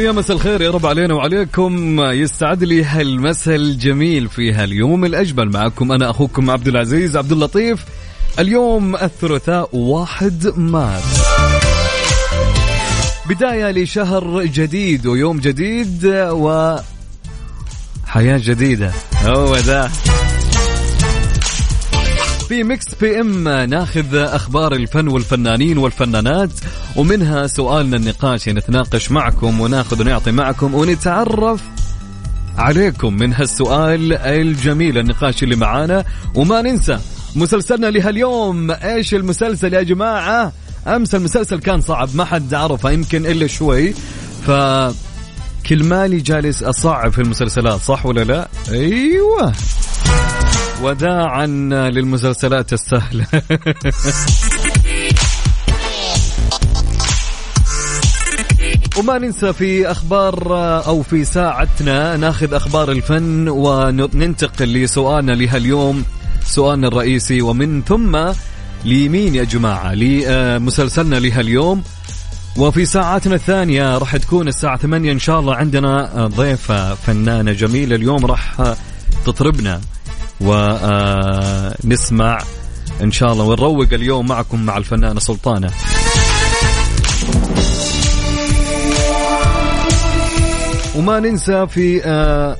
يا مساء الخير يا رب علينا وعليكم. يستعد لي هالمساء الجميل في هاليوم الأجمل معكم أنا أخوكم عبد العزيز عبد اللطيف. اليوم الثلاثاء واحد مارس. بداية لشهر جديد ويوم جديد و حياة جديدة. هو ذا في Mix PM ناخذ أخبار الفن والفنانين والفنانات ومنها سؤالنا النقاش نتناقش معكم وناخذ ونعطي معكم ونتعرف عليكم من هالسؤال الجميل النقاش اللي معانا. وما ننسى مسلسلنا لهاليوم. إيش المسلسل يا جماعة؟ أمس المسلسل كان صعب ما حد عرفه يمكن إلا شوي. ف كل مالي جالس أصعب في المسلسلات صح ولا لا؟ أيوه. وداعا للمسلسلات السهلة. وما ننسى في أخبار أو في ساعتنا ناخذ أخبار الفن وننتقل لسؤالنا لهاليوم. سؤالنا الرئيسي ومن ثم لمين يا جماعة؟ لمسلسلنا لهاليوم. وفي ساعاتنا الثانية راح تكون الساعة 8 إن شاء الله عندنا ضيفة فنانة جميلة اليوم راح تطربنا. ونسمع إن شاء الله ونروق اليوم معكم مع الفنانة سلطانة. وما ننسى في آه،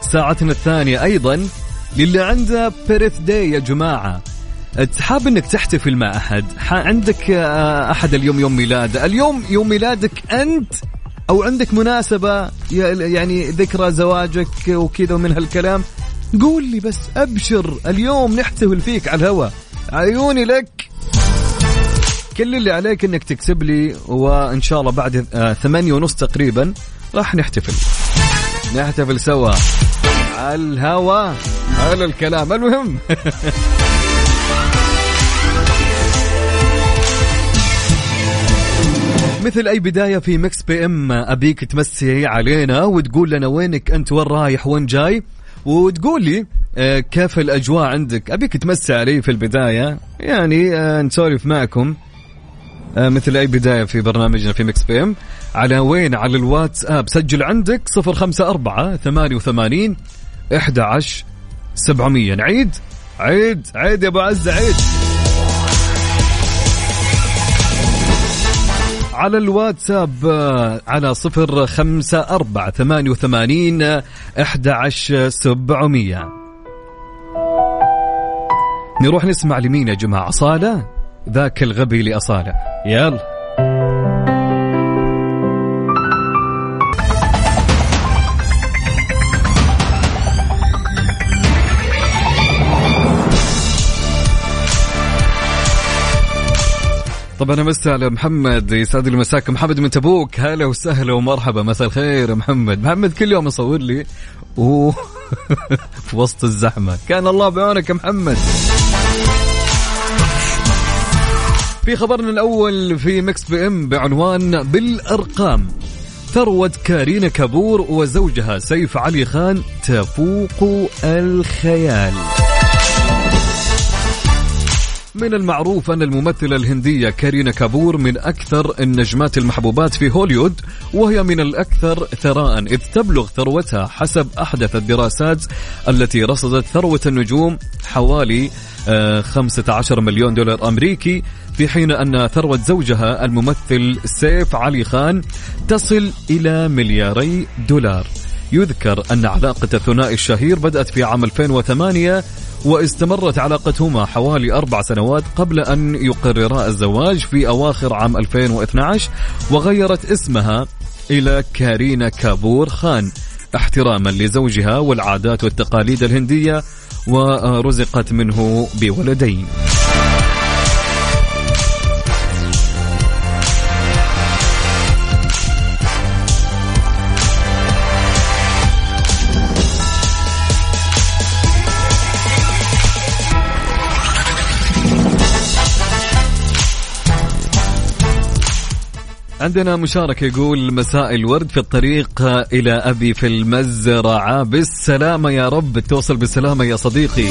ساعتنا الثانية أيضا للي عنده بيرث داي يا جماعة. حاب إنك تحتفل مع أحد؟ عندك آه، أحد اليوم يوم ميلاده اليوم يوم ميلادك أنت؟ أو عندك مناسبة؟ يعني ذكرى زواجك وكذا ومن هالكلام؟ قول لي بس أبشر اليوم نحتفل فيك على الهواء عيوني لك. كل اللي عليك إنك تكتب لي وإن شاء الله بعد آه، ثمانية ونص تقريبا راح نحتفل. نحتفل سوا. على الهوا. هذا الكلام. المهم. مثل أي بداية في Mix PM أبيك تمسي علينا وتقول لنا وينك أنت وين رايح وين جاي. وتقول لي آه، كيف الأجواء عندك؟ أبيك تمسي علي في البداية. يعني آه، نسولف معكم آه، مثل أي بداية في برنامجنا في Mix PM. على وين؟ على الواتساب. سجل عندك 054 88 11 700 نعيد؟ عيد عيد يا أبو عزه عيد. على الواتساب آه، على صفر خمسة أربعة ثمانية وثمانين أحد عشر سبعمية. نروح نسمع لمين يا جماعة؟ أصالة ذاك الغبي لأصالة يلا. طبعا امسي على محمد يسعد لي مساك. محمد من تبوك هلا وسهلا ومرحبا. مساء الخير محمد. محمد كل يوم يصور لي و في وسط الزحمة. كان الله بعونك يا محمد. في خبرنا الأول في Mix PM بعنوان بالأرقام. ثروة كارينا كابور وزوجها سيف علي خان تفوق الخيال. من المعروف أن الممثلة الهندية كارينا كابور من أكثر النجمات المحبوبات في بوليوود وهي من الأكثر ثراء إذ تبلغ ثروتها حسب أحدث الدراسات التي رصدت ثروة النجوم حوالي 15 آه، مليون دولار أمريكي في حين أن ثروة زوجها الممثل سيف علي خان تصل إلى ملياري دولار. يذكر أن علاقة الثنائي الشهير بدأت في عام 2008 واستمرت علاقتهما حوالي أربع سنوات قبل أن يقررا الزواج في أواخر عام 2012 وغيرت اسمها إلى كارينا كابور خان احتراما لزوجها والعادات والتقاليد الهندية ورزقت منه بولدين. عندنا مشاركة يقول مساء الورد في الطريق إلى أبي في المزرعة بالسلامة يا رب توصل بالسلامة يا صديقي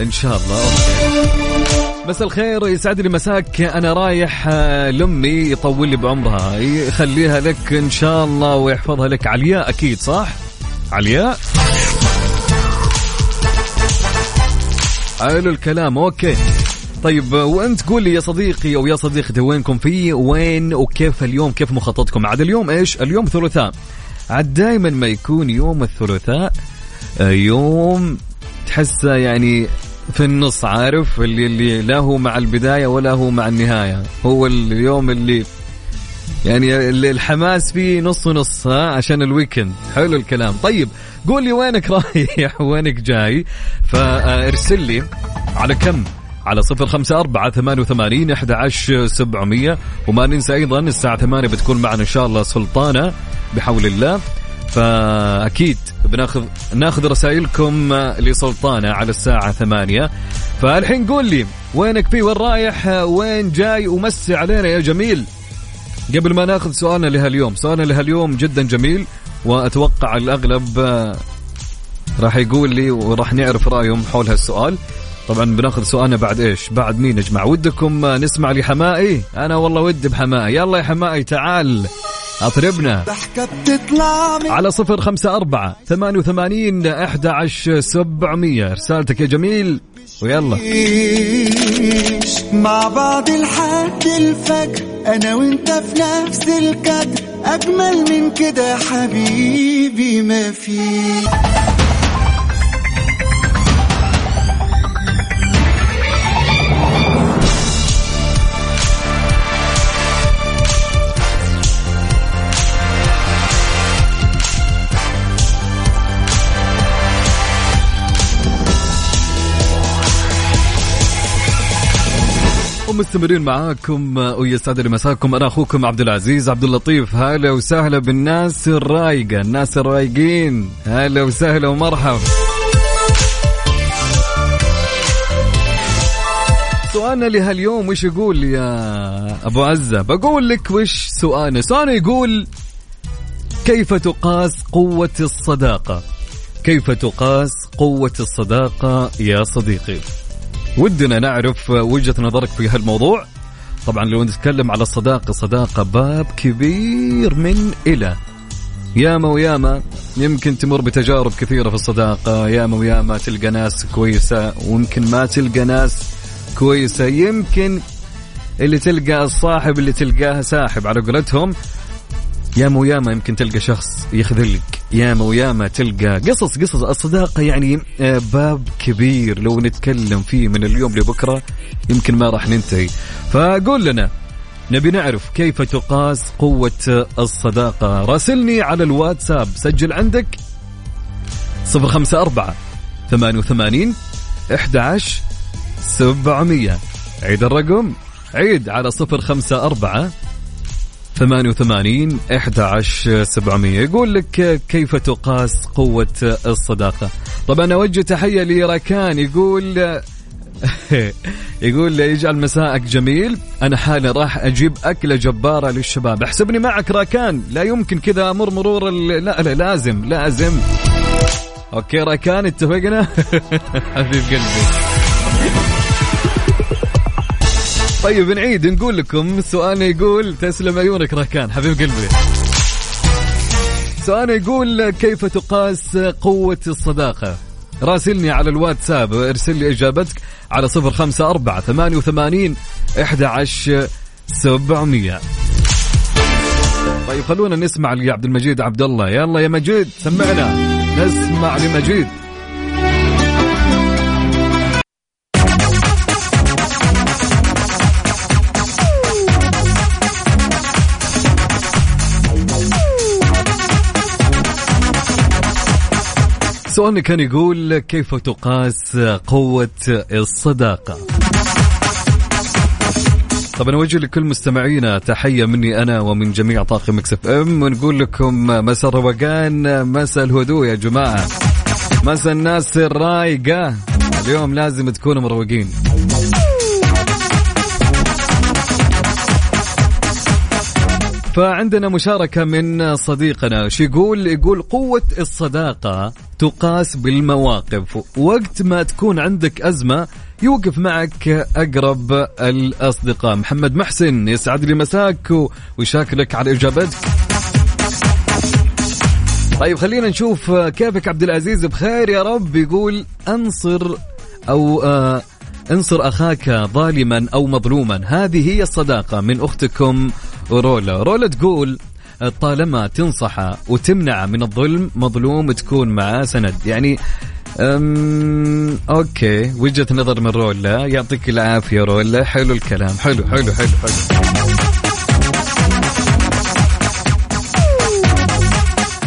إن شاء الله. مساء الخير يسعد لي مساك أنا رايح آه، لأمي يطول لي بعمرها يخليها لك إن شاء الله ويحفظها لك علياء أكيد صح؟ علياء؟ حلو الكلام أوكي. طيب وأنت قول لي يا صديقي أو يا صديقتي وينكم في وين وكيف اليوم؟ كيف مخططكم؟ عاد اليوم إيش؟ اليوم ثلاثاء. عاد دائما ما يكون يوم الثلاثاء آه، يوم تحسه يعني في النص عارف؟ اللي اللي لا هو مع البداية ولا هو مع النهاية. هو اليوم اللي يعني الحماس فيه نص ونص ها عشان الويكند حلو الكلام. طيب قول لي وينك رايح؟ وينك جاي؟ فارسل لي على كم؟ على صفر خمسة أربعة ثمانية وثمانين أحد سبعمية. وما ننسى أيضا الساعة ثمانية بتكون معنا إن شاء الله سلطانة بحول الله. فأكيد بناخذ ناخذ رسائلكم لسلطانة على الساعة ثمانية. فالحين قول لي وينك في وين رايح؟ وين جاي؟ ومسي علينا يا جميل. قبل ما ناخذ سؤالنا لهاليوم سؤالنا لهاليوم جدا جميل وأتوقع الأغلب آه، راح يقول لي وراح نعرف رأيهم حول هالسؤال. طبعا بناخذ سؤالنا بعد إيش؟ بعد مين يا جماعة؟ ودكم آه، نسمع لحمائي. أنا والله ودي بحمائي. يلا يا حمائي تعال أطربنا. على صفر خمسة أربعة ثمانية وثمانين أحد عشر سبعمية. رسالتك يا جميل ويلا. مع بعض لحد الفجر. أنا وأنت في نفس الكادر أجمل من كده حبيبي ما في. ومستمرين معاكم ويسعد لي مساكم أنا أخوكم عبد العزيز عبد اللطيف. هلا وسهلا بالناس الرايقه الناس الرايقين هلا وسهلا ومرحبا. سؤالنا لهاليوم وش يقول يا أبو عزة؟ بقول لك وش سؤالنا؟ سؤالنا يقول كيف تقاس قوة الصداقة؟ كيف تقاس قوة الصداقة يا صديقي؟ ودنا نعرف وجهة نظرك في هالموضوع. طبعا لو نتكلم على الصداقة الصداقة باب كبير من إلى. ياما وياما يمكن تمر بتجارب كثيرة في الصداقة. ياما وياما تلقى ناس كويسة ويمكن ما تلقى ناس كويسة. يمكن اللي تلقى الصاحب اللي تلقاه ساحب على قولتهم. ياما وياما يمكن تلقى شخص يخذلك. ياما وياما تلقى قصص قصص الصداقة يعني آه، باب كبير لو نتكلم فيه من اليوم لبكرة يمكن ما راح ننتهي. فقول لنا نبي نعرف كيف تقاس قوة الصداقة؟ راسلني على الواتساب. سجل عندك صفر خمسة أربعة ثمانية وثمانين أحد عشر سبعمية. عيد الرقم عيد على صفر خمسة أربعة 88 11 700 يقول لك كيف تقاس قوة الصداقة؟ طبعا أوجه تحية لركان يقول يقول يجعل مساءك جميل. أنا حالي راح أجيب أكلة جبارة للشباب. احسبني معك راكان لا يمكن كذا أمر مرور ال... لا لا لازم لازم. أوكي راكان اتفقنا؟ حبيب قلبي. طيب نعيد نقول لكم سؤالنا يقول تسلم عيونك راكان حبيب قلبي. سؤالنا يقول كيف تقاس قوة الصداقة؟ راسلني على الواتساب ارسل لي إجابتك على صفر خمسة أربعة ثمانية وثمانين عشر سبعمية. طيب خلونا نسمع لعبد المجيد عبد الله. يلا يا مجيد سمعنا. نسمع لمجيد. سؤالنا كان يقول كيف تقاس قوة الصداقة؟ طبعا أوجه لكل مستمعينا تحية مني أنا ومن جميع طاقم إف إم ونقول لكم مساء الروقان مساء الهدوء يا جماعة. مساء الناس الرايقة. اليوم لازم تكونوا مروقين. فعندنا مشاركة من صديقنا شو يقول؟ يقول قوة الصداقة تقاس بالمواقف. وقت ما تكون عندك أزمة يوقف معك أقرب الأصدقاء. محمد محسن يسعد لي مساك ويشاكرك على إجابتك. طيب خلينا نشوف كيفك عبد العزيز. بخير يا رب. يقول أنصر أو آه أنصر أخاك ظالما أو مظلوما. هذه هي الصداقة من أختكم رولا. رولا تقول طالما تنصحه وتمنعه من الظلم مظلوم تكون معاه سند. يعني أم أوكي. وجهة نظر من رولا. يعطيك العافية رولا. حلو الكلام. حلو حلو حلو حلو.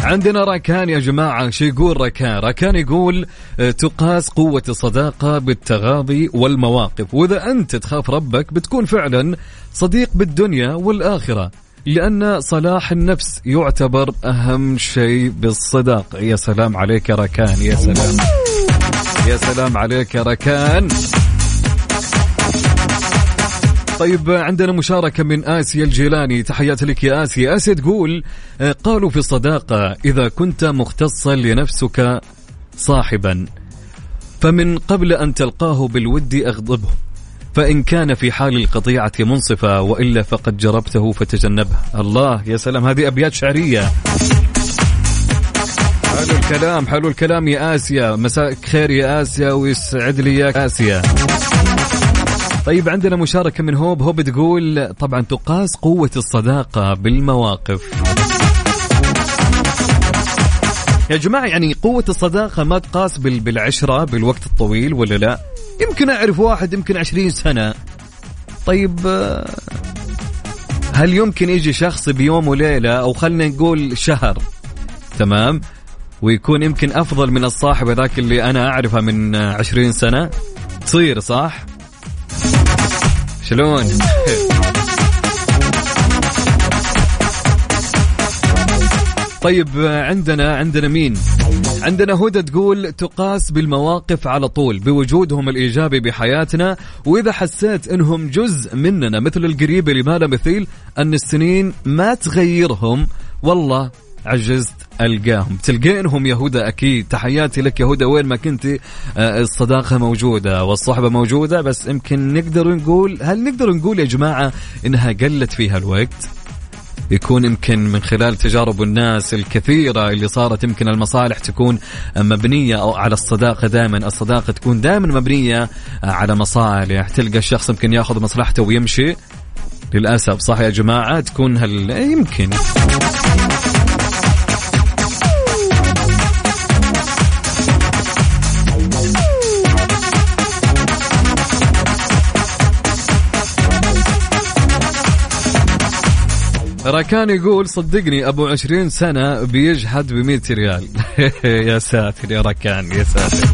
عندنا ركان يا جماعة شو يقول ركان ركان يقول آه، تقاس قوة الصداقة بالتغاضي والمواقف وإذا أنت تخاف ربك بتكون فعلا صديق بالدنيا والآخرة لأن صلاح النفس يعتبر أهم شيء بالصداقة يا سلام عليك يا ركان يا سلام يا سلام عليك يا ركان طيب عندنا مشاركة من آسيا الجيلاني. تحياتي لك يا آسيا. آسيا تقول آه، قالوا في الصداقة إذا كنت مختصا لنفسك صاحبا فمن قبل أن تلقاه بالود أغضبه فإن كان في حال القطيعة منصفة وإلا فقد جربته فتجنبه. الله يا سلام هذه أبيات شعرية. حلو الكلام حلو الكلام يا آسيا. مساء خير يا آسيا ويسعد لي يا آسيا. طيب عندنا مشاركة من هوب. هوب تقول طبعا تقاس قوة الصداقة بالمواقف. يا جماعة يعني قوة الصداقة ما تقاس بال- بالعشرة بالوقت الطويل ولا لا؟ يمكن أعرف واحد يمكن عشرين سنة. طيب هل يمكن يجي شخص بيوم وليلة أو خلنا نقول شهر تمام ويكون يمكن أفضل من الصاحب ذاك اللي أنا أعرفه من عشرين سنة؟ تصير صح؟ شلون؟ طيب عندنا عندنا مين؟ عندنا هدى تقول تقاس بالمواقف على طول بوجودهم الإيجابي بحياتنا وإذا حسيت إنهم جزء مننا مثل القريب اللي ما له مثيل أن السنين ما تغيرهم والله عجزت ألقاهم. تلقينهم هدى أكيد. تحياتي لك هدى وين ما كنت آه، الصداقة موجودة والصحبة موجودة. بس يمكن نقدر نقول هل نقدر نقول يا جماعة إنها قلت فيها الوقت يكون يمكن من خلال تجارب الناس الكثيرة اللي صارت يمكن المصالح تكون مبنية أو على الصداقة دائما. الصداقة تكون دائما مبنية على مصالح. تلقى الشخص يمكن ياخذ مصلحته ويمشي. للأسف صح يا جماعة؟ تكون هل يمكن. راكان يقول صدقني أبو عشرين سنة بيجحد ب ريال. يا ساتر يا راكان يا ساتر.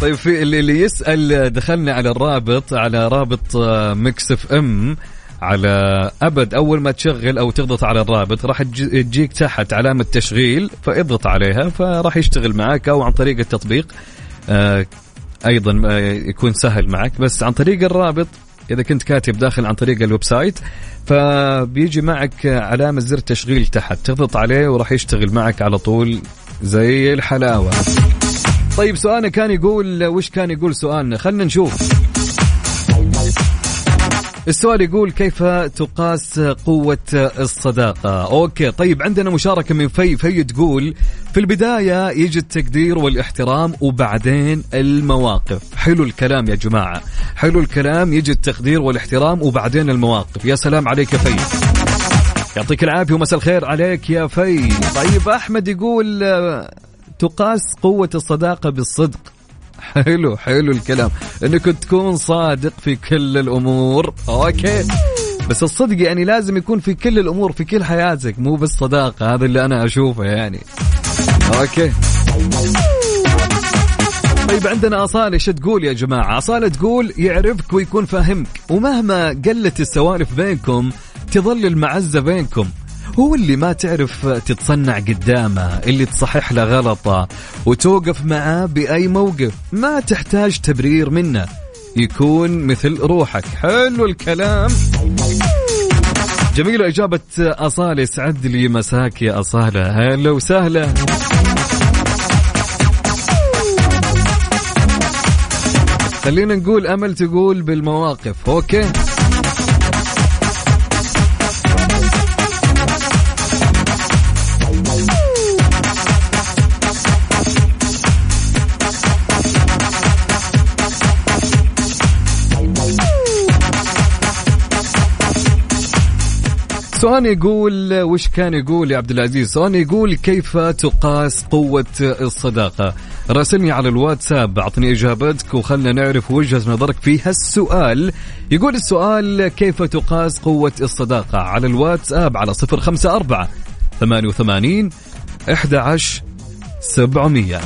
طيب في اللي, اللي يسأل دخلنا على الرابط على رابط آه، Mix FM على أبد. أول ما تشغل أو تضغط على الرابط راح تجي- تجيك تحت علامة تشغيل فاضغط عليها فراح يشتغل معك أو عن طريق التطبيق. آه، أيضا آه، يكون سهل معك. بس عن طريق الرابط إذا كنت كاتب داخل عن طريق ال website فبيجي معك علامة زر تشغيل تحت. تضغط عليه وراح يشتغل معك على طول زي الحلاوة. طيب سؤالنا كان يقول وش كان يقول سؤالنا؟ خلنا نشوف. السؤال يقول كيف تقاس قوة الصداقة؟ okay طيب عندنا مشاركة من في في تقول في البداية يجي التقدير والاحترام وبعدين المواقف. حلو الكلام يا جماعة. حلو الكلام يجي التقدير والاحترام وبعدين المواقف. يا سلام عليك يا في يعطيك العافية ومساء الخير عليك يا في طيب أحمد يقول تقاس قوة الصداقة بالصدق. حلو حلو الكلام. إنك تكون صادق في كل الأمور. أوكي. بس الصدق يعني لازم يكون في كل الأمور في كل حياتك مو بس صداقة. هذا اللي أنا أشوفه يعني. أوكي. طيب عندنا أصالة إيش تقول يا جماعة؟ أصالة تقول يعرفك ويكون فاهمك. ومهما قلت السوالف بينكم تظل المعزة بينكم. هو اللي ما تعرف تتصنع قدامه اللي تصحح له غلطه وتوقف معاه بأي موقف. ما تحتاج تبرير منه يكون مثل روحك. حلو الكلام. جميلة إجابة أصالة يسعد لي. مساك يا أصالة. هلا وسهلا. خلينا نقول أمل تقول بالمواقف. أوكي. سؤال يقول وش كان يقول يا عبد العزيز؟ سؤال يقول كيف تقاس قوة الصداقة؟ راسلني على الواتساب أعطني إجابتك وخلنا نعرف وجهة نظرك في هالسؤال. يقول السؤال كيف تقاس قوة الصداقة؟ على الواتساب على 054 88 11 700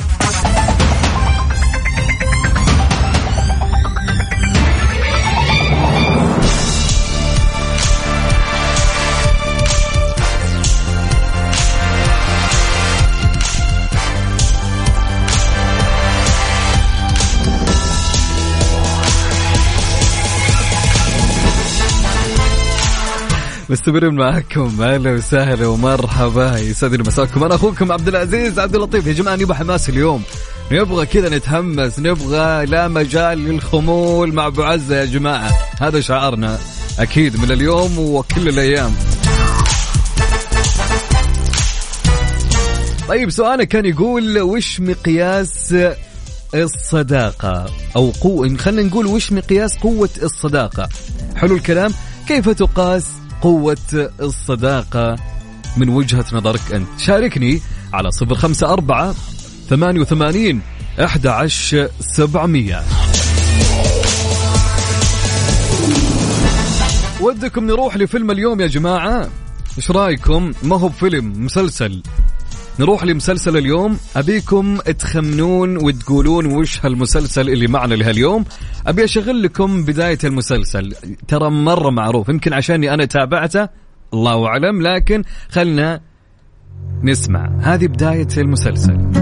مستمرين معكم أهلا وسهلا ومرحبا. يسعدني مساكم. أنا أخوكم عبد العزيز عبد اللطيف. يا جماعة نبغى حماس اليوم. نبغى كذا نتهمس. نبغى لا مجال للخمول مع أبو عزة. يا جماعة هذا شعارنا أكيد من اليوم وكل الأيام. طيب سؤالنا كان يقول وش مقياس الصداقة؟ أو قوة خلينا نقول وش مقياس قوة الصداقة؟ حلو الكلام. كيف تقاس قوة الصداقة من وجهة نظرك أنت. شاركني على صفر خمسة أربعة ثمانية وثمانين أحد عشر سبعمية. ودكم نروح لفيلم اليوم يا جماعة. إيش رأيكم؟ ما هو بفيلم مسلسل. نروح لمسلسل اليوم. أبيكم تخمنون وتقولون وش هالمسلسل اللي معنا لهاليوم. أبي أشغل لكم بداية المسلسل. ترى مرة معروف يمكن عشاني أنا تابعته الله أعلم لكن خلنا نسمع. هذه بداية المسلسل.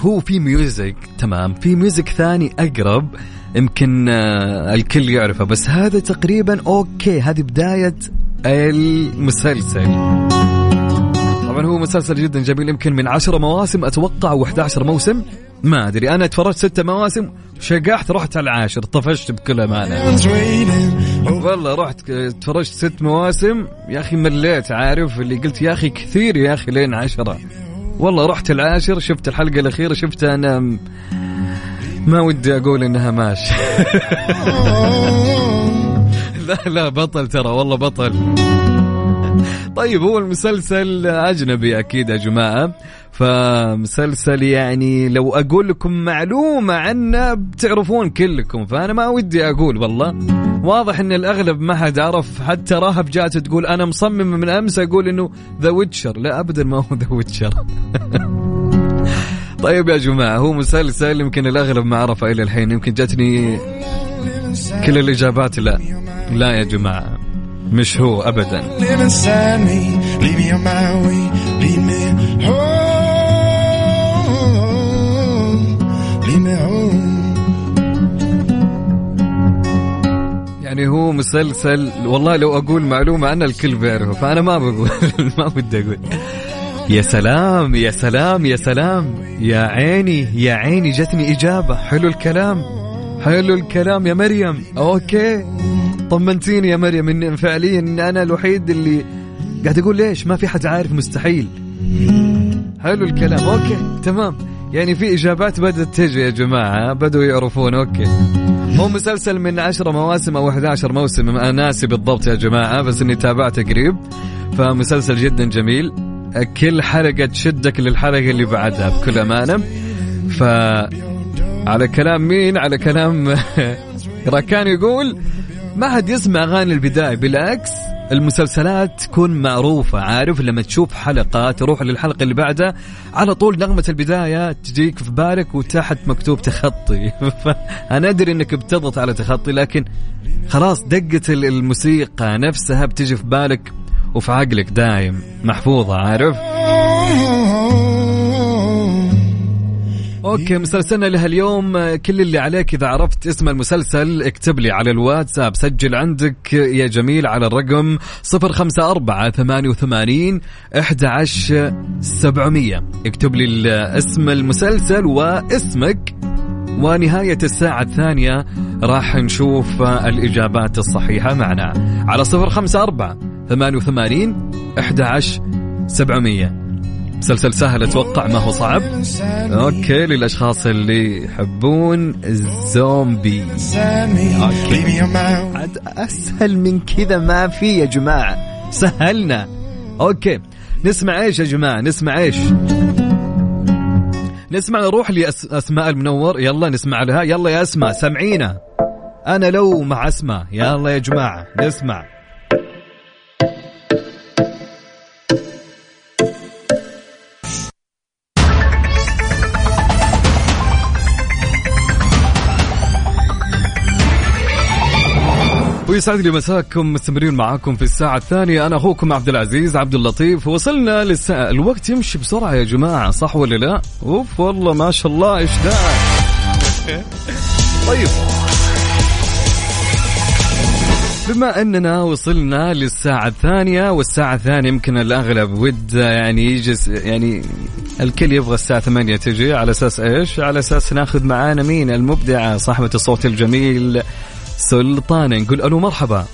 هو في music تمام. في music ثاني أقرب يمكن آه، الكل يعرفه. بس هذا تقريبا okay هذه بداية المسلسل. طبعا هو مسلسل جدا جميل يمكن من عشرة مواسم أتوقع و11 موسم. ما أدري أنا تفرجت ستة مواسم شقحت رحت على العاشر طفشت بكل أمانة. والله رحت تفرجت ست مواسم. يا أخي مليت عارف اللي قلت يا أخي كثير يا أخي لين عشرة. والله رحت العاشر شفت الحلقة الأخيرة شفتها أنا ما ودي أقول إنها ماشي لا لا بطل ترى والله بطل. طيب هو المسلسل أجنبي أكيد يا جماعة. فمسلسل يعني لو أقول لكم معلومة عنه بتعرفون كلكم فأنا ما ودي أقول والله. واضح إن الأغلب ما حد عرف حتى راهب جات تقول أنا مصمم من أمس أقول إنه The Witcher لا ابدا ما هو The Witcher طيب يا جماعة هو مسلسل يمكن الأغلب ما عرفه إلى الحين يمكن جاتني كل الإجابات. لا لا يا جماعة مش هو ابدا. يعني هو مسلسل والله لو أقول معلومة عنه الكل بيعرفه فأنا ما بقول ما بدي أقول. يا سلام يا سلام يا سلام يا عيني يا عيني جتني إجابة. حلو الكلام حلو الكلام يا مريم. okay. طمنتيني يا مريم ان فعليا إن أنا الوحيد اللي قاعد أقول ليش؟ ما في حد عارف مستحيل. حلو الكلام. okay تمام. يعني في إجابات بدأت تجي يا جماعة بدوا يعرفون okay. هو مسلسل من 10 مواسم أو 11 موسم أنا ناسي بالضبط يا جماعة بس إني تابعته قريب. فمسلسل جدا جميل. كل حلقة تشدك للحلقة اللي بعدها بكل أمانة. ف على كلام مين؟ على كلام راكان يقول ما حد يسمع أغاني البداية بالعكس. المسلسلات تكون معروفة. عارف لما تشوف حلقة تروح للحلقة اللي بعدها على طول نغمة البداية تجيك في بالك وتحت مكتوب تخطي. أنا أدري أنك بتضغط على تخطي لكن خلاص دقة ال- الموسيقى نفسها بتجي في بالك وفي عقلك دايم. محفوظة عارف؟ أوكي مسلسلنا لها اليوم آه، كل اللي عليك إذا عرفت اسم المسلسل اكتب لي على الواتساب. سجل عندك يا جميل على الرقم 054 88 11 700 اكتب لي اسم المسلسل واسمك ونهاية الساعة الثانية راح نشوف الإجابات الصحيحة معنا. على 054 88 11 700 مسلسل سهل أتوقع ما هو صعب. أوكي للأشخاص اللي يحبون الزومبي. way. عاد أسهل من كذا ما في يا جماعة. سهلنا. أوكي. نسمع إيش يا جماعة؟ نسمع إيش؟ نسمع نروح لأسماء المنور. يلا نسمع لها. يلا يا أسماء سمعينا. أنا لو مع أسماء. يلا يا جماعة نسمع. ويسعد لي مساكم مستمرين معاكم في الساعة الثانية أنا أخوكم عبد العزيز عبد اللطيف وصلنا للساعة الوقت يمشي بسرعة يا جماعة صح ولا لا؟ أوف والله ما شاء الله إيش ده طيب بما أننا وصلنا للساعة الثانية والساعة الثانية يمكن الأغلب ود يعني يجلس يعني الكل يبغى الساعة ثمانية تجي على أساس إيش؟ على أساس ناخذ معانا مين؟ المبدعة صاحبة الصوت الجميل سلطانة نقول ألو مرحبا.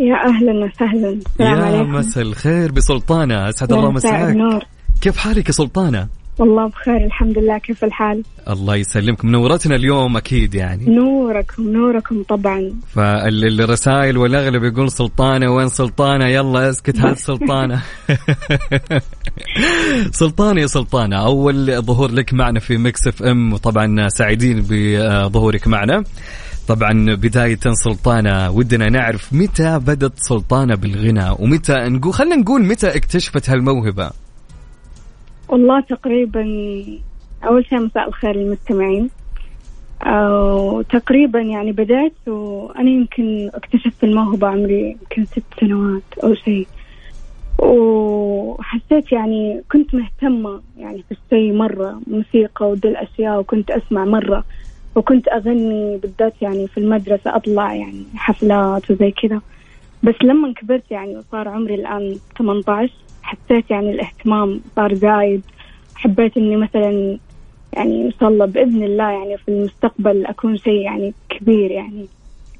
يا أهلا وسهلا. يا مساء الخير بسلطانة. أسعد يا الله مساك. كيف حالك يا سلطانة؟ والله بخير الحمد لله. كيف الحال؟ الله يسلمك. منورتنا اليوم أكيد يعني. نوركم نوركم طبعا. فالرسائل والأغلب يقول سلطانة وين سلطانة؟ يلا اسكت هات سلطانة. سلطانة يا سلطانة أول ظهور لك معنا في Mix FM. وطبعا سعيدين بظهورك معنا. طبعا بداية سلطانة. ودنا نعرف متى بدت سلطانة بالغنى ومتى نقول خلينا نقول متى اكتشفت هالموهبة. والله تقريبا أول شيء مساء الخير للمستمعين. تقريبا يعني بدأت وأنا يمكن اكتشفت الموهبة عمري يمكن ست سنوات أو شيء وحسيت يعني كنت مهتمة يعني في الشيء مرة موسيقى ودي الأشياء وكنت أسمع مرة. وكنت أغني بالذات يعني في المدرسة أطلع يعني حفلات وزي كذا. بس لما كبرت يعني وصار عمري الآن 18 حسيت يعني الاهتمام صار زايد. حبيت إني مثلا يعني إن شاء الله بإذن الله يعني في المستقبل أكون شيء يعني كبير يعني.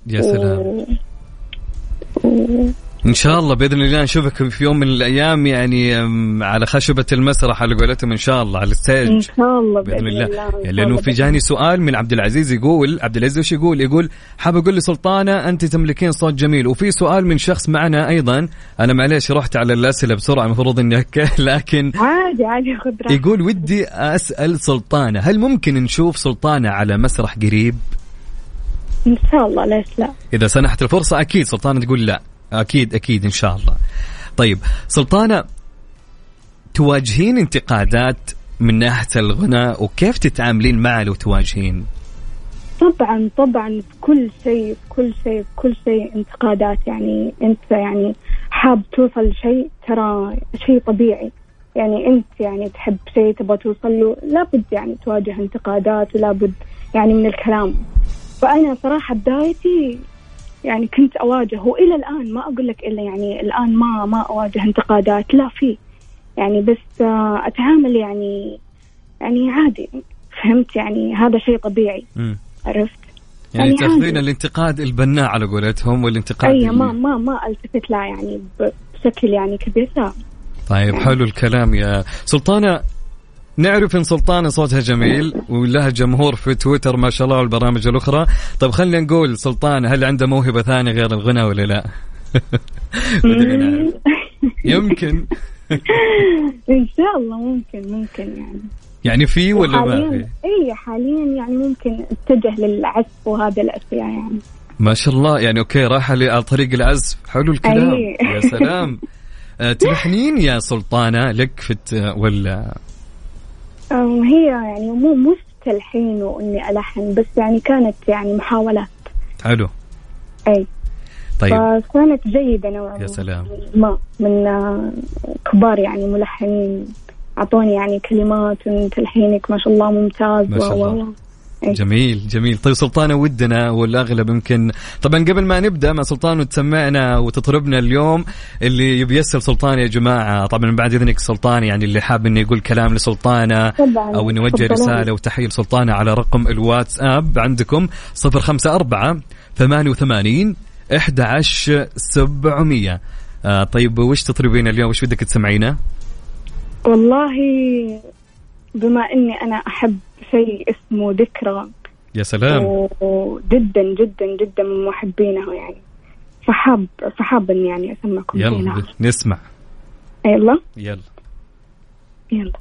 يا سلام. و... و... إن شاء الله بإذن الله نشوفك في يوم من الأيام يعني على خشبة المسرح على قولتهم إن شاء الله على إن الستيج شاء الله بإذن الله. إن شاء لأنه الله في بإذن جاني سؤال من عبد العزيز يقول عبد العزيز وش يقول؟ يقول حاب أقول لسلطانة أنت تملكين صوت جميل. وفي سؤال من شخص معنا أيضا أنا معليش رحت على الأسئلة بسرعة المفروض إني لكن عادي عادي خذ يقول ودي أسأل سلطانة هل ممكن نشوف سلطانة على مسرح قريب؟ إن شاء الله ليش لا؟ إذا سنحت الفرصة أكيد سلطانة تقول لا. أكيد أكيد إن شاء الله. طيب سلطانة تواجهين انتقادات من ناحية الغناء وكيف تتعاملين معه لو تواجهين؟ طبعا طبعا كل شيء كل شيء كل شيء انتقادات. يعني أنت يعني حاب توصل لشيء ترى شيء طبيعي. يعني أنت يعني تحب شيء تبغى توصل له لابد يعني تواجه انتقادات ولابد يعني من الكلام. فانا صراحة بدايتي يعني كنت اواجه والى الآن ما أقول لك إلا يعني الآن ما ما أواجه انتقادات لا في. يعني بس آه، أتعامل يعني يعني عادي. فهمت؟ يعني هذا شيء طبيعي. عرفت؟ يعني يعني تأخذين. الانتقاد البناء على قولتهم والانتقاد أي ما ما ما ألتفت لا يعني بشكل يعني كبير لا. طيب حلو الكلام يا سلطانة. نعرف إن سلطانه صوتها جميل ولها جمهور في تويتر ما شاء الله والبرامج الأخرى. طيب خلينا نقول سلطانه هل عندها موهبة ثانية غير الغناء ولا لا. يمكن. إن شاء الله ممكن ممكن يعني. يعني في ولا ما في؟ اي حاليا يعني ممكن اتجه للعزف وهذه الاشياء يعني. ما شاء الله. يعني okay لي على طريق العزف. حلو الكلام. أي. يا سلام. آه، تلحنين يا سلطانة لك في الت- ولا هي يعني مو مش تلحين وإني ألحن بس يعني كانت يعني محاولات. حلو. أي. طيب. فكانت جيدة نوعا يا سلام. ما من آه، كبار يعني ملحنين. أعطوني يعني كلمات تلحينك ما شاء الله ممتاز. ما شاء الله. إيه. جميل جميل طيب سلطانة ودنا والأغلب يمكن طبعا قبل ما نبدأ مع سلطان وتسمعنا وتطربنا اليوم اللي يبي يسأل سلطان يا جماعة طبعا بعد إذنك سلطان يعني اللي حاب إنه يقول كلام لسلطانة طبعا أو إنه يوجه تفضلون. رسالة وتحية لسلطانة على رقم الواتساب عندكم 054 88 11700 آه طيب وش تطربين اليوم وش بدك تسمعينه؟ والله بما إني أنا أحب شيء اسمه ذكرى. يا سلام. وجدا جدا جدا من محبينه يعني. فحاب فحاب إني يعني أسمعكم شيء يلا نعم. نسمع. يلا. يلا. يلا.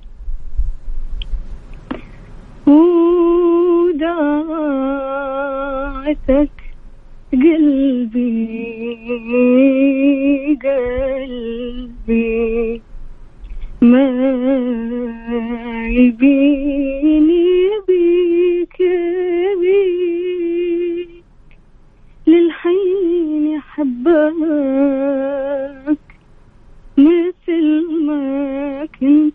وداعتك قلبي قلبي. ما يبيني بيك للحين أحبك مثل ما كنت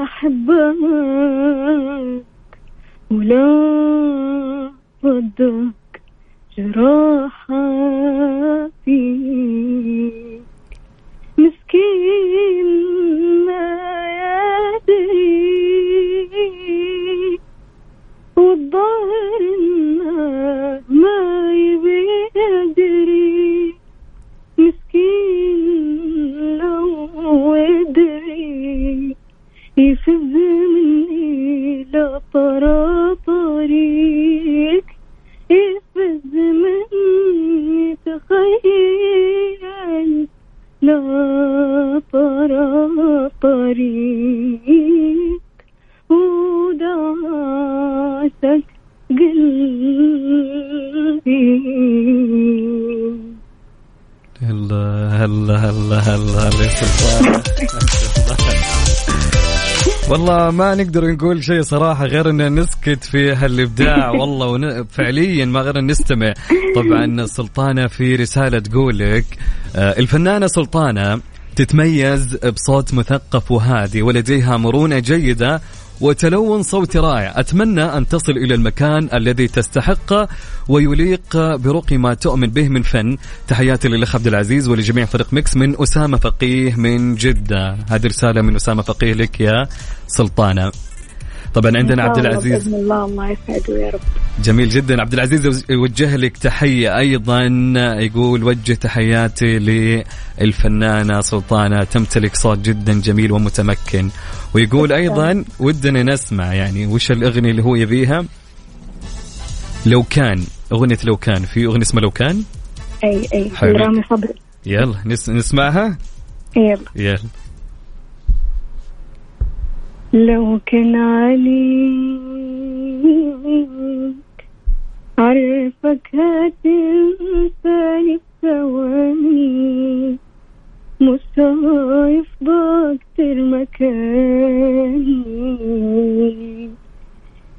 أحبك. ولا ردك جراحاتي مسكين ما يدري والظاهر ما يبي يدري. مسكين لو يدري يفز مني لا طرى طريق يفز مني تخيل لا طرى طريق ودعتك قلبي هلا هلا هلا هلا هلا والله ما نقدر نقول شيء صراحة غير إن نسكت في هالإبداع. والله ون... فعليا ما غير أن نستمع. طبعا سلطانة في رسالة تقول لك آه، الفنانة سلطانة تتميز بصوت مثقف وهادي ولديها مرونة جيدة وتلون صوتي رائع. أتمنى أن تصل إلى المكان الذي تستحقه ويليق برقي ما تؤمن به من فن. تحياتي للأخ عبد العزيز ولجميع فريق ميكس من أسامة فقيه من جدة. هذه رسالة من أسامة فقيه لك يا سلطانة. طبعا عندنا عبد العزيز. بإذن الله الله يسعده يا رب. جميل جدا. عبد العزيز يوجه لك تحية أيضا. يقول وجه تحياتي للفنانة سلطانة تمتلك صوت جدا جميل ومتمكن. ويقول أيضا ودنا نسمع يعني وش الأغنية اللي هو يبيها؟ لو كان. أغنية لو كان. في أغنية اسمها لو كان؟ أي أي. حلو. رامي صبري. يلا نس نسمعها؟ يلا. يلا. لو كان عليك عرفك هتنساني بثواني مش هيفضى كتير مكاني.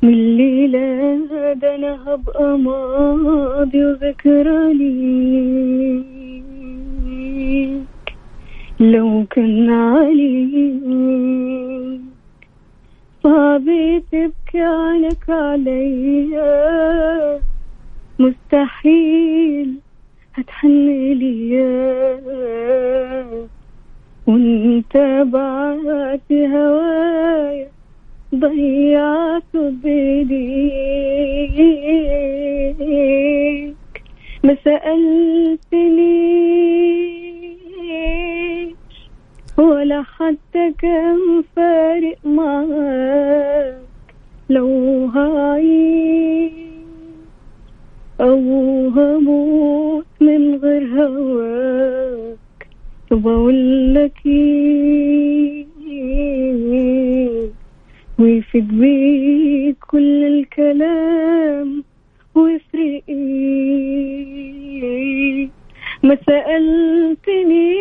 من الليلة ده أنا هبقى ماضي وذكرى ليك. لو كان عليك صعب تبكي عنك عليا مستحيل هتحن ليا وانت بعت هوايا ضيعت بيديك ما سألتنيش ولا حتى كان فارق معاك. لو هعيش أو هموت من غير هواك. طب أقول لك إيه؟ ويفيد بيك كل الكلام ويفرق إيه ما سألتني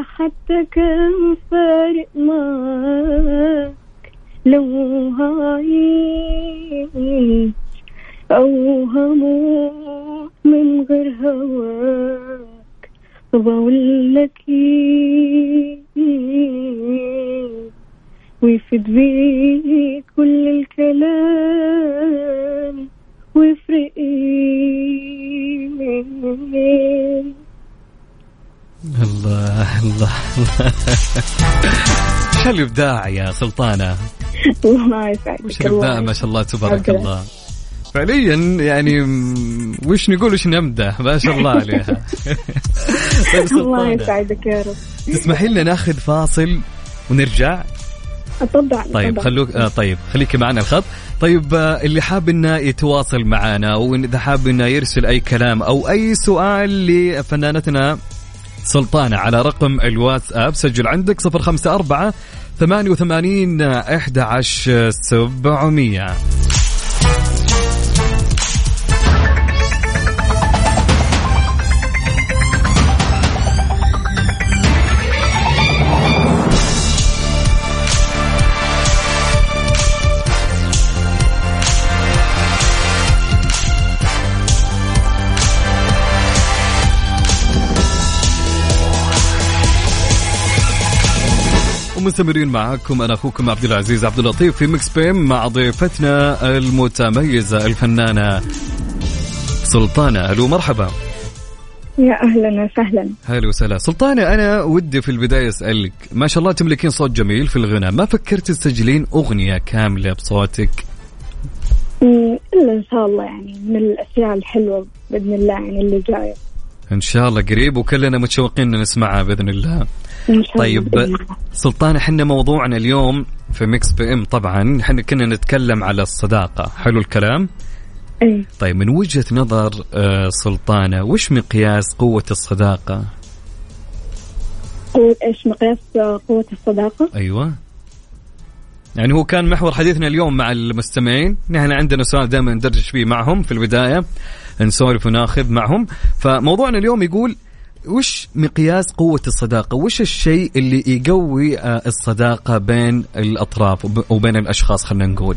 حتى كان فارق معاك لو هعيش أو هموت من غير هواك طب أقول لك إيه؟ ويفيد بيك كل الكلام ويفرق إيه؟ الله الله الله. إيش الإبداع يا سلطانة؟ الله يسعدك. وش الإبداع؟ ما شاء الله تبارك الله. فعليا يعني وش نقول وش نمدح؟ ما شاء الله عليها. طيب الله يسعدك يا رب. تسمحي لنا ناخذ فاصل ونرجع؟ اتفضل طيب خلوك آه طيب خليكي معنا الخط. طيب آه اللي حاب إنه يتواصل معنا واذا حاب إنه يرسل أي كلام أو أي سؤال لفنانتنا سلطانة على رقم الواتساب. سجل عندك 054 88 11 ومستمرين معاكم أنا أخوكم عبد العزيز عبد اللطيف في مكس بيم مع ضيفتنا المتميزة الفنانة سلطانة. ألو مرحبا. يا أهلا وسهلا. هلا وسهلا. سلطانة أنا ودي في البداية أسألك ما شاء الله تملكين صوت جميل في الغناء ما فكرت تسجلين أغنية كاملة بصوتك؟ إلا إن شاء الله يعني من الأشياء الحلوة بإذن الله يعني اللي جاية. إن شاء الله قريب وكلنا متشوقين نسمعها بإذن الله. طيب. سلطانة إحنا موضوعنا اليوم في Mix PM طبعا. إحنا كنا نتكلم على الصداقة. حلو الكلام؟ اي طيب من وجهة نظر آه، سلطانة وش مقياس قوة الصداقة؟ قوة إيش؟ مقياس قوة الصداقة؟ أيوه. يعني هو كان محور حديثنا اليوم مع المستمعين. نحن عندنا سؤال دائما ندردش فيه معهم في البداية. نسولف وناخذ معهم. فموضوعنا اليوم يقول وش مقياس قوة الصداقة؟ وش الشيء اللي يقوي آه، الصداقة بين الأطراف وب- وبين الأشخاص خلينا نقول؟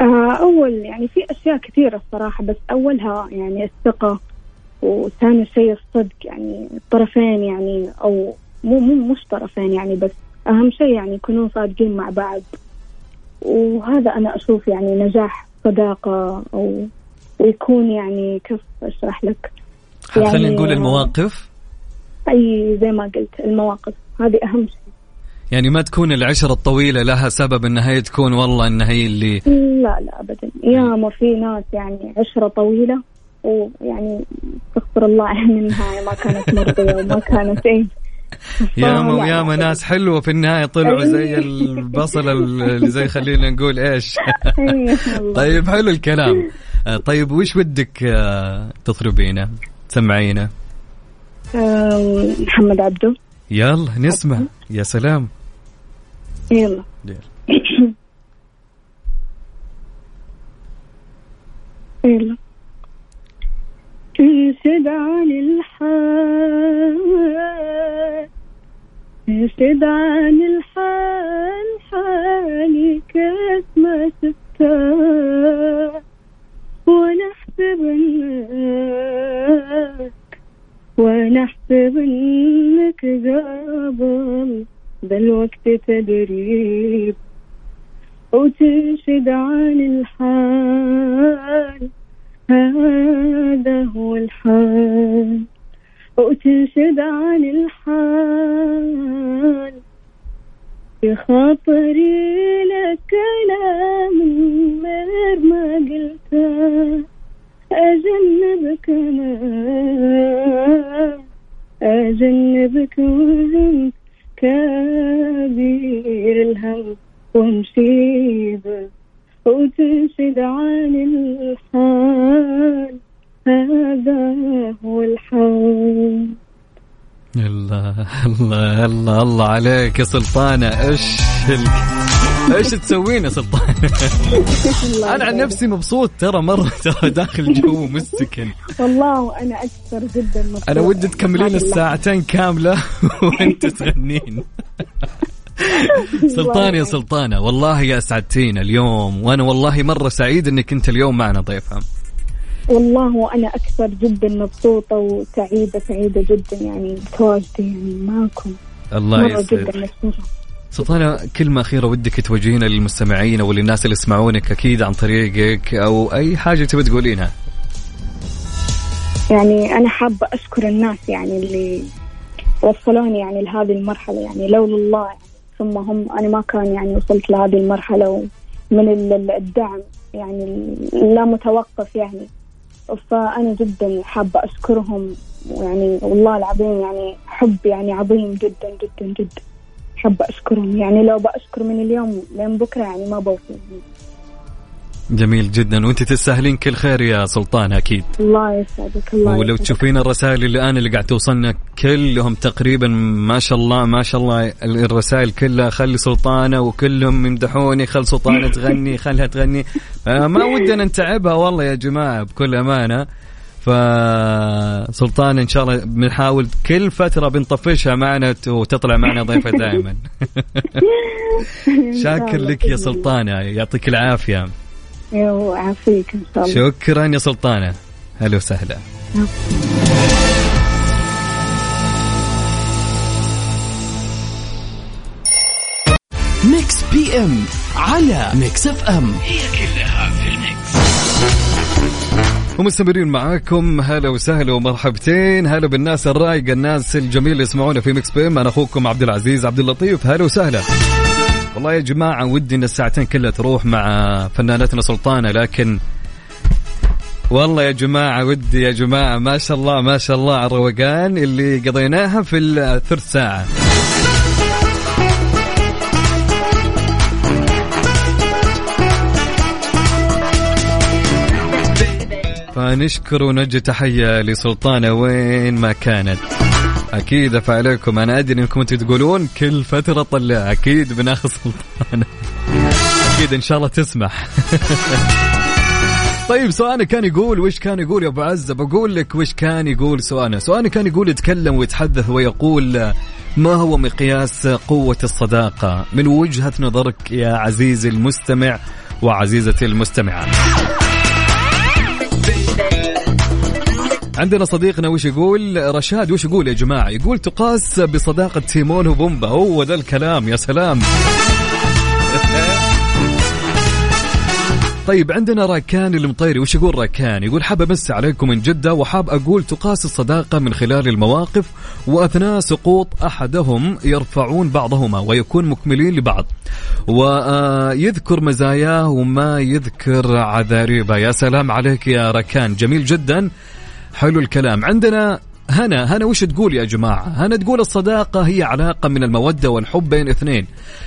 آه أول يعني في أشياء كثيرة الصراحة بس أولها يعني الثقة وثاني شيء الصدق يعني الطرفين يعني أو مو مو مش طرفين يعني بس أهم شيء يعني يكونون صادقين مع بعض وهذا أنا أشوف يعني نجاح صداقة أو ويكون يعني كيف أشرح لك خلينا يعني- نقول المواقف. أي زي ما قلت المواقف. هذه أهم شيء. يعني ما تكون العشرة الطويلة لها سبب انها هي تكون والله انها هي اللي لا لا ابدا. ياما في ناس يعني عشرة طويلة ويعني استغفر الله عن النهايه ما كانت مرضية وما كانت إيه. ياما وياما. ناس حلوة في النهاية طلعوا زي البصلة اللي زي خلينا نقول إيش. طيب حلو الكلام. طيب وش ودك آه، تسمعينه. آم، محمد عبده يلا نسمع. يا سلام. يلا. يلا. انشد عن الحال انشد عن الحال الوقت الله الله عليك يا سلطانة. إيش ال... إيش تسوين يا سلطانة؟ أنا عن نفسي مبسوط ترى مرة ترى داخل جو مستكن. والله وأنا أكثر جدا مبسوطة أنا ودي تكملين. الساعتين كاملة وأنت تغنين. سلطان يا سلطانة والله يا اسعدتينا اليوم. وأنا والله مرة سعيد إنك انت اليوم معنا ضيفة. والله وأنا أكثر جدا مبسوطة وسعيدة سعيدة جدا يعني بتواجدي يعني معكم الله يسعدك سلطانة كلمة أخيرة ودك توجهينها للمستمعين أو للناس اللي يسمعونك أكيد عن طريقك أو أي حاجة تبي تقولينها. يعني أنا حابة أشكر الناس يعني اللي وصلوني يعني لهذه المرحلة. يعني لولا الله يعني ثم هم أنا ما كان يعني وصلت لهذه المرحلة من ال- ال- الدعم يعني لا متوقف يعني. فأنا جدا حابة أشكرهم يعني والله العظيم يعني حب يعني عظيم جدا جدا جدا. حابة أشكرهم يعني لو بأشكر من اليوم لين بكرة يعني ما بوفي جميل جدا. وأنت تستاهلين كل خير يا سلطانة أكيد. الله يسعدك الله ولو يسعدك. تشوفين الرسائل اللي الآن اللي قاعد توصلنا كلهم تقريبا ما شاء الله ما شاء الله الرسائل كلها. خلي سلطانة وكلهم يمدحوني خل سلطانة تغني خلها تغني. آه، ما ودنا نتعبها والله يا جماعة بكل أمانة. فسلطانة إن شاء الله بنحاول كل فترة بنطفشها معنا وتطلع معنا ضيفة دائما. شاكر لك يا سلطانه يعطيك العافية. يو عافيك إن شاء الله. شكرا يا سلطانه هلا وسهلا. Mix PM على Mix FM. هي كلها في ال Mix. ومستمرين معاكم. هلا وسهلا ومرحبتين. هلا بالناس الرايقه الناس الجميله اللي يسمعونا في Mix PM أنا أخوكم عبد العزيز عبد اللطيف. هلا وسهلا. والله يا جماعة ودي إن الساعتين كلها تروح مع فنانتنا سلطانة لكن والله يا جماعة ودي يا جماعة ما شاء الله ما شاء الله على الروقان اللي قضيناها في الثلث ساعة. فنشكر ونوجه تحية لسلطانة وين ما كانت. أكيد فعليكم أنا أدري أنكم تقولون كل فترة طلع. أكيد بناخذ سلطانة. أكيد إن شاء الله تسمح. طيب سؤالنا كان يقول وش كان يقول يا أبو عزه بقول لك وش كان يقول سؤالنا. سؤالنا كان يقول يتكلم ويتحدث ويقول ما هو مقياس قوة الصداقة؟ من وجهة نظرك يا عزيزي المستمع وعزيزتي المستمعة؟ عندنا صديقنا وش يقول؟ رشاد وش يقول يا جماعة؟ يقول تقاس بصداقة تيمون وبومبا. هو ذا الكلام يا سلام. طيب عندنا راكان المطيري. وش يقول راكان؟ يقول حاب أمس عليكم من جدة وحاب أقول تقاس الصداقة من خلال المواقف وأثناء سقوط أحدهم يرفعون بعضهما ويكون مكملين لبعض. ويذكر مزاياه وما يذكر عذاريبه. يا سلام عليك يا راكان. جميل جدا. حلو الكلام. عندنا هنا هنا وش تقول يا جماعة؟ هنا تقول الصداقة هي علاقة من المودة والحب بين اثنين.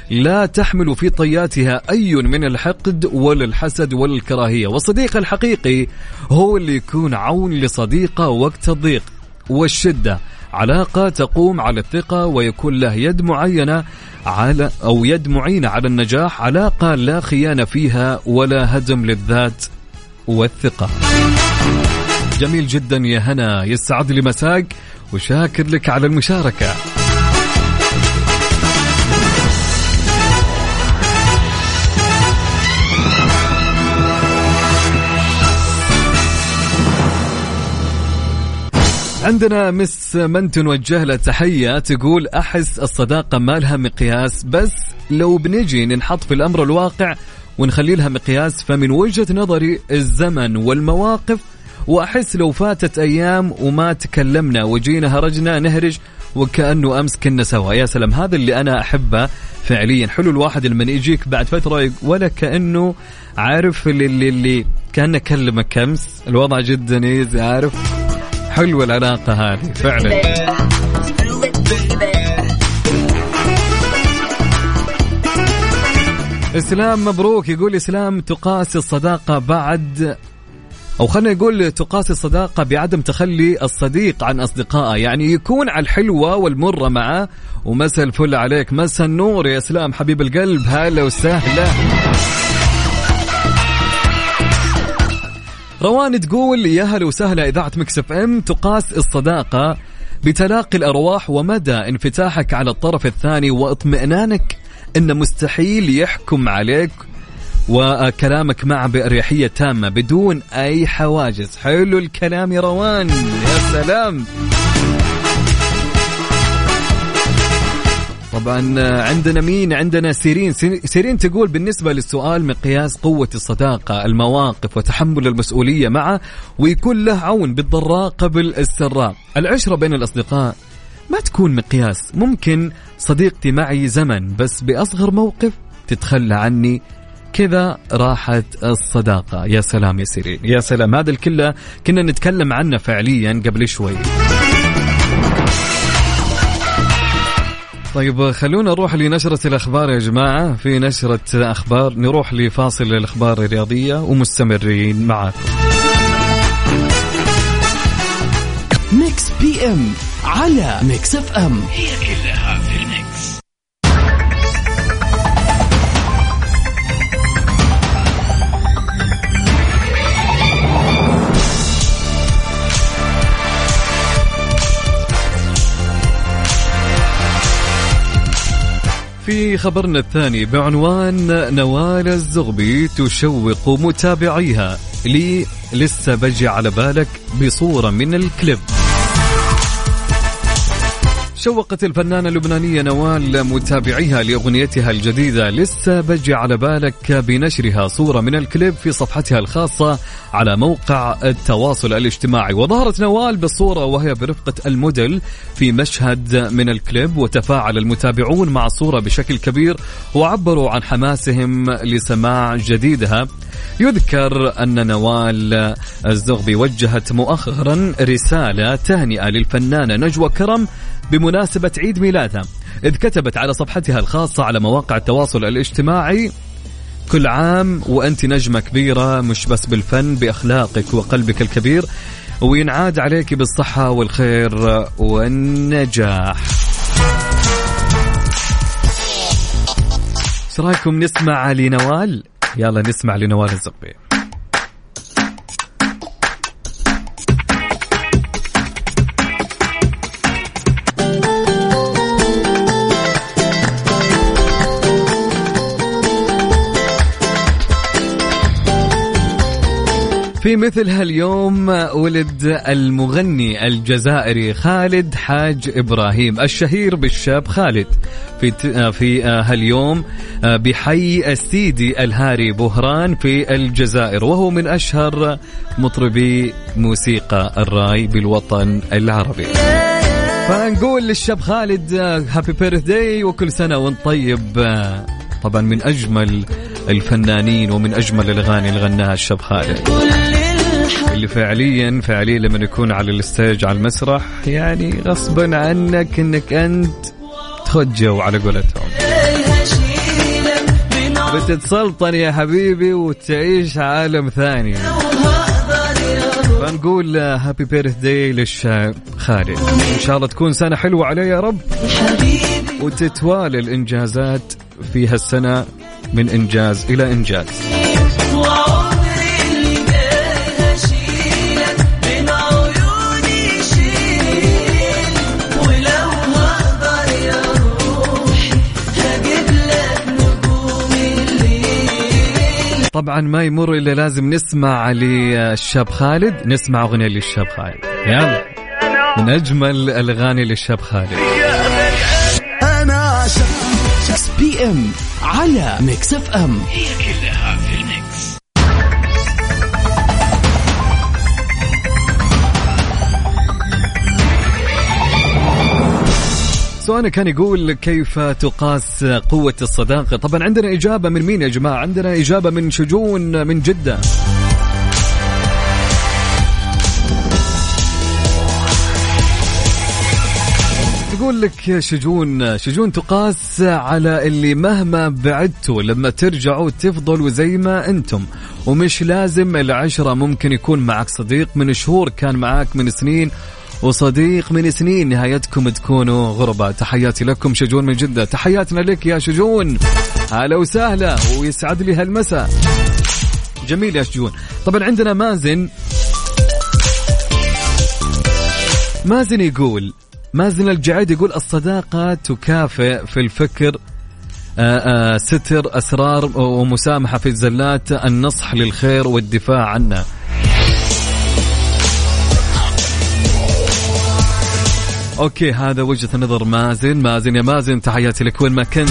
لا تحمل في طياتها أي من الحقد ولا الحسد ولا الكراهية والصديق الحقيقي هو اللي يكون عون لصديقة وقت الضيق والشدة. علاقة تقوم على الثقة ويكون له يد معينة على أو يد معينة على النجاح. علاقة لا خيانة فيها ولا هدم للذات والثقة. جميل جدا يا هنا يسعد لي مساك وشاكر لك على المشاركة. عندنا مس من توجه له تحية تقول أحس الصداقة ما لها مقياس بس لو بنجي ننحط في الأمر الواقع ونخلي لها مقياس فمن وجهة نظري الزمن والمواقف وأحس لو فاتت أيام وما تكلمنا وجينا هرجنا نهرج وكأنه أمس كنا سوا. يا سلام هذا اللي أنا أحبه فعليا. حلو الواحد لما يجيك بعد فترة ولا كأنه عارف اللي اللي, اللي كأنه كلمك أمس. الوضع جدا ايزي عارف؟ حلوة العلاقة هذه فعلا. إسلام مبروك يقول إسلام تقاس الصداقة بعد أو خلينا نقول تقاس الصداقة بعدم تخلي الصديق عن أصدقائه. يعني يكون على الحلوة والمرة معه. ومسا الفل عليك. مسا النور يا اسلام حبيب القلب. هلا وسهلا. روان تقول يا هلا وسهلا إذاعة مكسف إم. تقاس الصداقة بتلاقي الأرواح ومدى انفتاحك على الطرف الثاني. وإطمئنانك إن مستحيل يحكم عليك. وكلامك معه بأريحية تامة بدون أي حواجز. حلو الكلام يا روان. يا سلام. طبعا عندنا مين؟ عندنا سيرين. سيرين تقول بالنسبة للسؤال مقياس قوة الصداقة المواقف وتحمل المسؤولية معه ويكون له عون بالضراء قبل السراء العشرة بين الأصدقاء ما تكون مقياس. ممكن صديقتي معي زمن بس بأصغر موقف تتخلى عني كذا راحت الصداقة. يا سلام يا سيرين. يا سلام. هذا الكله كنا نتكلم عنه فعليا قبل شوي. طيب خلونا نروح لنشرة الأخبار يا جماعة. في نشرة أخبار نروح لفاصل الأخبار الرياضية ومستمرين معاكم. Mix PM على Mix FM. هي في خبرنا الثاني بعنوان نوال الزغبي تشوق متابعيها. لي لسه بجي على بالك بصورة من الكليب. شوقت الفنانة اللبنانية نوال متابعيها لأغنيتها الجديدة. لسه بجي على بالك بنشرها صورة من الكليب في صفحتها الخاصة على موقع التواصل الاجتماعي. وظهرت نوال بالصورة وهي برفقة الموديل في مشهد من الكليب وتفاعل المتابعون مع الصورة بشكل كبير وعبروا عن حماسهم لسماع جديدها. يذكر أن نوال الزغبي وجهت مؤخرا رسالة تهنئة للفنانة نجوى كرم بمناسبة عيد ميلادها إذ كتبت على صفحتها الخاصة على مواقع التواصل الاجتماعي كل عام وأنت نجمة كبيرة مش بس بالفن بأخلاقك وقلبك الكبير وينعاد عليك بالصحة والخير والنجاح. إيش رأيكم نسمع لنوال؟ يلا نسمع لنوال الزقبي في مثل هاليوم ولد المغني الجزائري خالد حاج إبراهيم الشهير بالشاب خالد في في هاليوم بحي السيدي الهاري بوهران في الجزائر وهو من أشهر مطربي موسيقى الراي بالوطن العربي. فنقول للشاب خالد happy birthday وكل سنة وانت طيب طبعا من أجمل الفنانين ومن أجمل الأغاني اللي غناها الشاب خالد. اللي فعليا فعليا لما يكون على ال stage على المسرح يعني غصبا عنك إنك أنت تخد جو على قولتهم. بتتسلطن يا حبيبي وتعيش عالم ثاني. فنقول هابي بيرث داي للشاب خالد. إن شاء الله تكون سنة حلوة عليه يا رب. وتتوالى الإنجازات في هالسنه من إنجاز إلى إنجاز. طبعا ما يمر إلا لازم نسمع للشاب خالد. نسمع أغنية للشاب خالد. يلا. من أجمل الأغاني للشاب خالد. PM على Mix FM. هي كلها في ال Mix. سؤالنا كان يقول كيف تقاس قوة الصداقة؟ طبعا عندنا إجابة من مين يا جماعة؟ عندنا إجابة من شجون من جدة. تقول لك شجون شجون تقاس على اللي مهما بعدتوا لما ترجعوا تفضلوا زي ما أنتم. ومش لازم العشرة ممكن يكون معك صديق من شهور كان معك من سنين وصديق من سنين نهايتكم تكونوا غرباء تحياتي لكم شجون من جدة. تحياتنا لك يا شجون. هلا وسهلا ويسعد لي هالمساء. جميل يا شجون. طبعا عندنا مازن. مازن يقول مازن الجعيد يقول الصداقة تكافئ في الفكر آآ آآ ستر أسرار ومسامحة في الزلات النصح للخير والدفاع عنه أوكي هذا وجهة نظر مازن. مازن يا مازن تحياتي لك. وين ما كنت.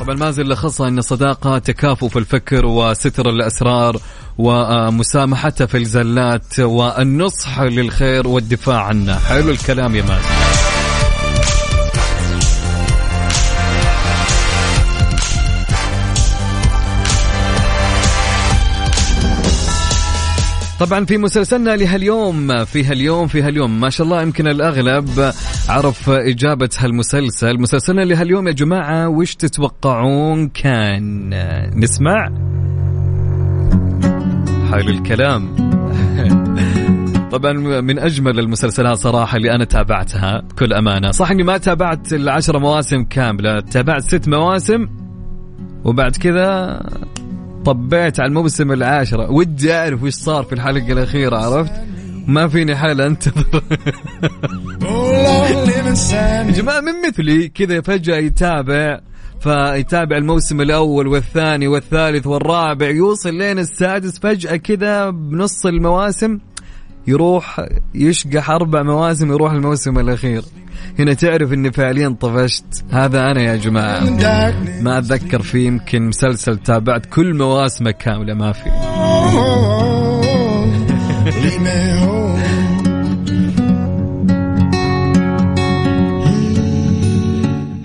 طبعا مازن لخصها إن الصداقة تكافؤ في الفكر وستر الأسرار ومسامحة في الزلات والنصح للخير والدفاع عنه. حلو الكلام يا مازن طبعا في مسلسلنا لهاليوم في هاليوم في هاليوم. ما شاء الله يمكن الأغلب عرف إجابة هالمسلسل. مسلسلنا لهاليوم يا جماعة وش تتوقعون كان؟ نسمع. حلو الكلام. طبعا من أجمل المسلسلات صراحة اللي أنا تابعتها بكل أمانة. صح إني ما تابعت العشر مواسم كاملة تابعت ست مواسم وبعد كذا طبيت على الموسم العاشرة. ودي أعرف وش صار في الحلقة الأخيرة عرفت؟ ما فيني حال أنتظر. يا جماعة من مثلي كذا فجأة يتابع فيتابع الموسم الأول والثاني والثالث والرابع. يوصل لين السادس فجأة كذا بنص المواسم يروح يشقح أربع مواسم يروح الموسم الأخير. هنا تعرف إني فعليا طفشت. هذا أنا يا جماعة. ما أتذكر في يمكن مسلسل تابعت كل مواسمه كاملة ما في.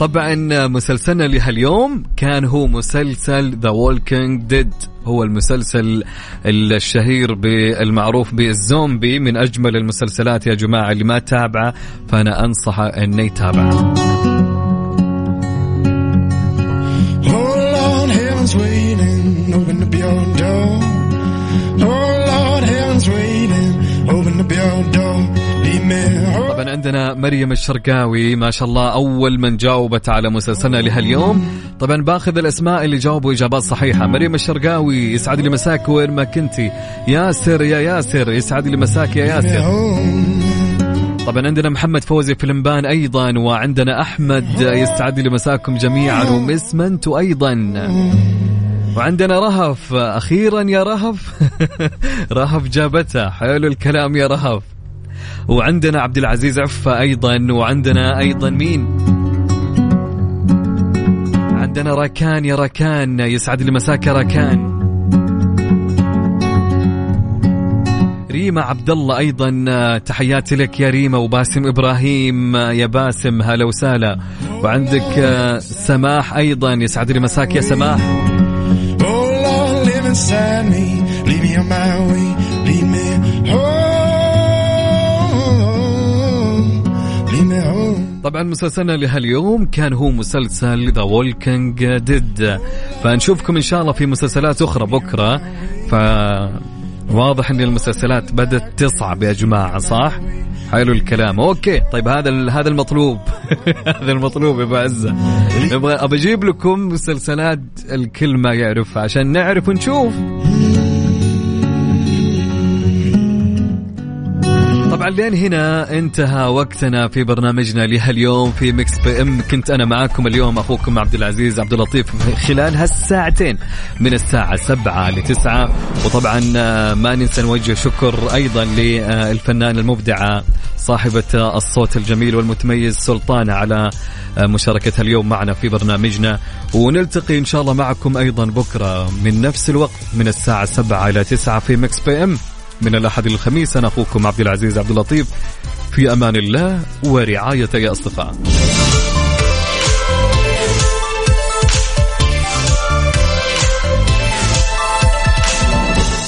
طبعا مسلسلنا لهاليوم كان هو مسلسل The Walking Dead هو المسلسل الشهير بالمعروف بالزومبي. من أجمل المسلسلات يا جماعة اللي ما تابعه فأنا أنصحه إنه يتابعه عندنا مريم الشرقاوي. ما شاء الله أول من جاوبت على مسلسلنا لهاليوم. طبعا باخذ الأسماء اللي جاوبوا إجابات صحيحة. مريم الشرقاوي يسعد لي مساك وين ما كنتي ياسر يا ياسر يسعد لي مساك يا ياسر. طبعا عندنا محمد فوزي في لمبان أيضا وعندنا أحمد يسعد لي مساكم جميعا ومس منتو أيضا. وعندنا رهف أخيرا يا رهف. رهف جابتها. حلو الكلام يا رهف. وعندنا عبد العزيز عفة أيضا وعندنا أيضا مين؟ عندنا راكان يا راكان يسعد لي مساك يا راكان. ريما عبد الله أيضا تحياتي لك يا ريما وباسم إبراهيم يا باسم هلا وسهلا. وعندك سماح أيضا يسعد لي مساك يا سماح. طبعا مسلسلنا لهاليوم كان هو مسلسل The Walking Dead فنشوفكم إن شاء الله في مسلسلات أخرى بكرة. ف واضح إن المسلسلات بدأت تصعب يا جماعة صح؟ حلو الكلام. okay طيب هذا هذا المطلوب. هذا المطلوب يا أبو عزة. نبغى ابى أجيب لكم مسلسلات الكل ما يعرفها عشان نعرف ونشوف. طبعا لين هنا انتهى وقتنا في برنامجنا لهاليوم في مكس بي ام. كنت أنا معاكم اليوم أخوكم عبد العزيز عبد اللطيف خلال هالساعتين من الساعة سبعة لتسعة. وطبعا آه، ما ننسى نوجه شكر أيضا للفنانة المبدعة صاحبة الصوت الجميل والمتميز سلطانة على آه، مشاركتها اليوم معنا في برنامجنا. ونلتقي إن شاء الله معكم أيضا بكرة من نفس الوقت من الساعة سبعة إلى تسعة في مكس بي ام. من الأحد إلى الخميس. أنا أخوكم عبد العزيز عبد اللطيف. في أمان الله ورعايته يا أصدقاء.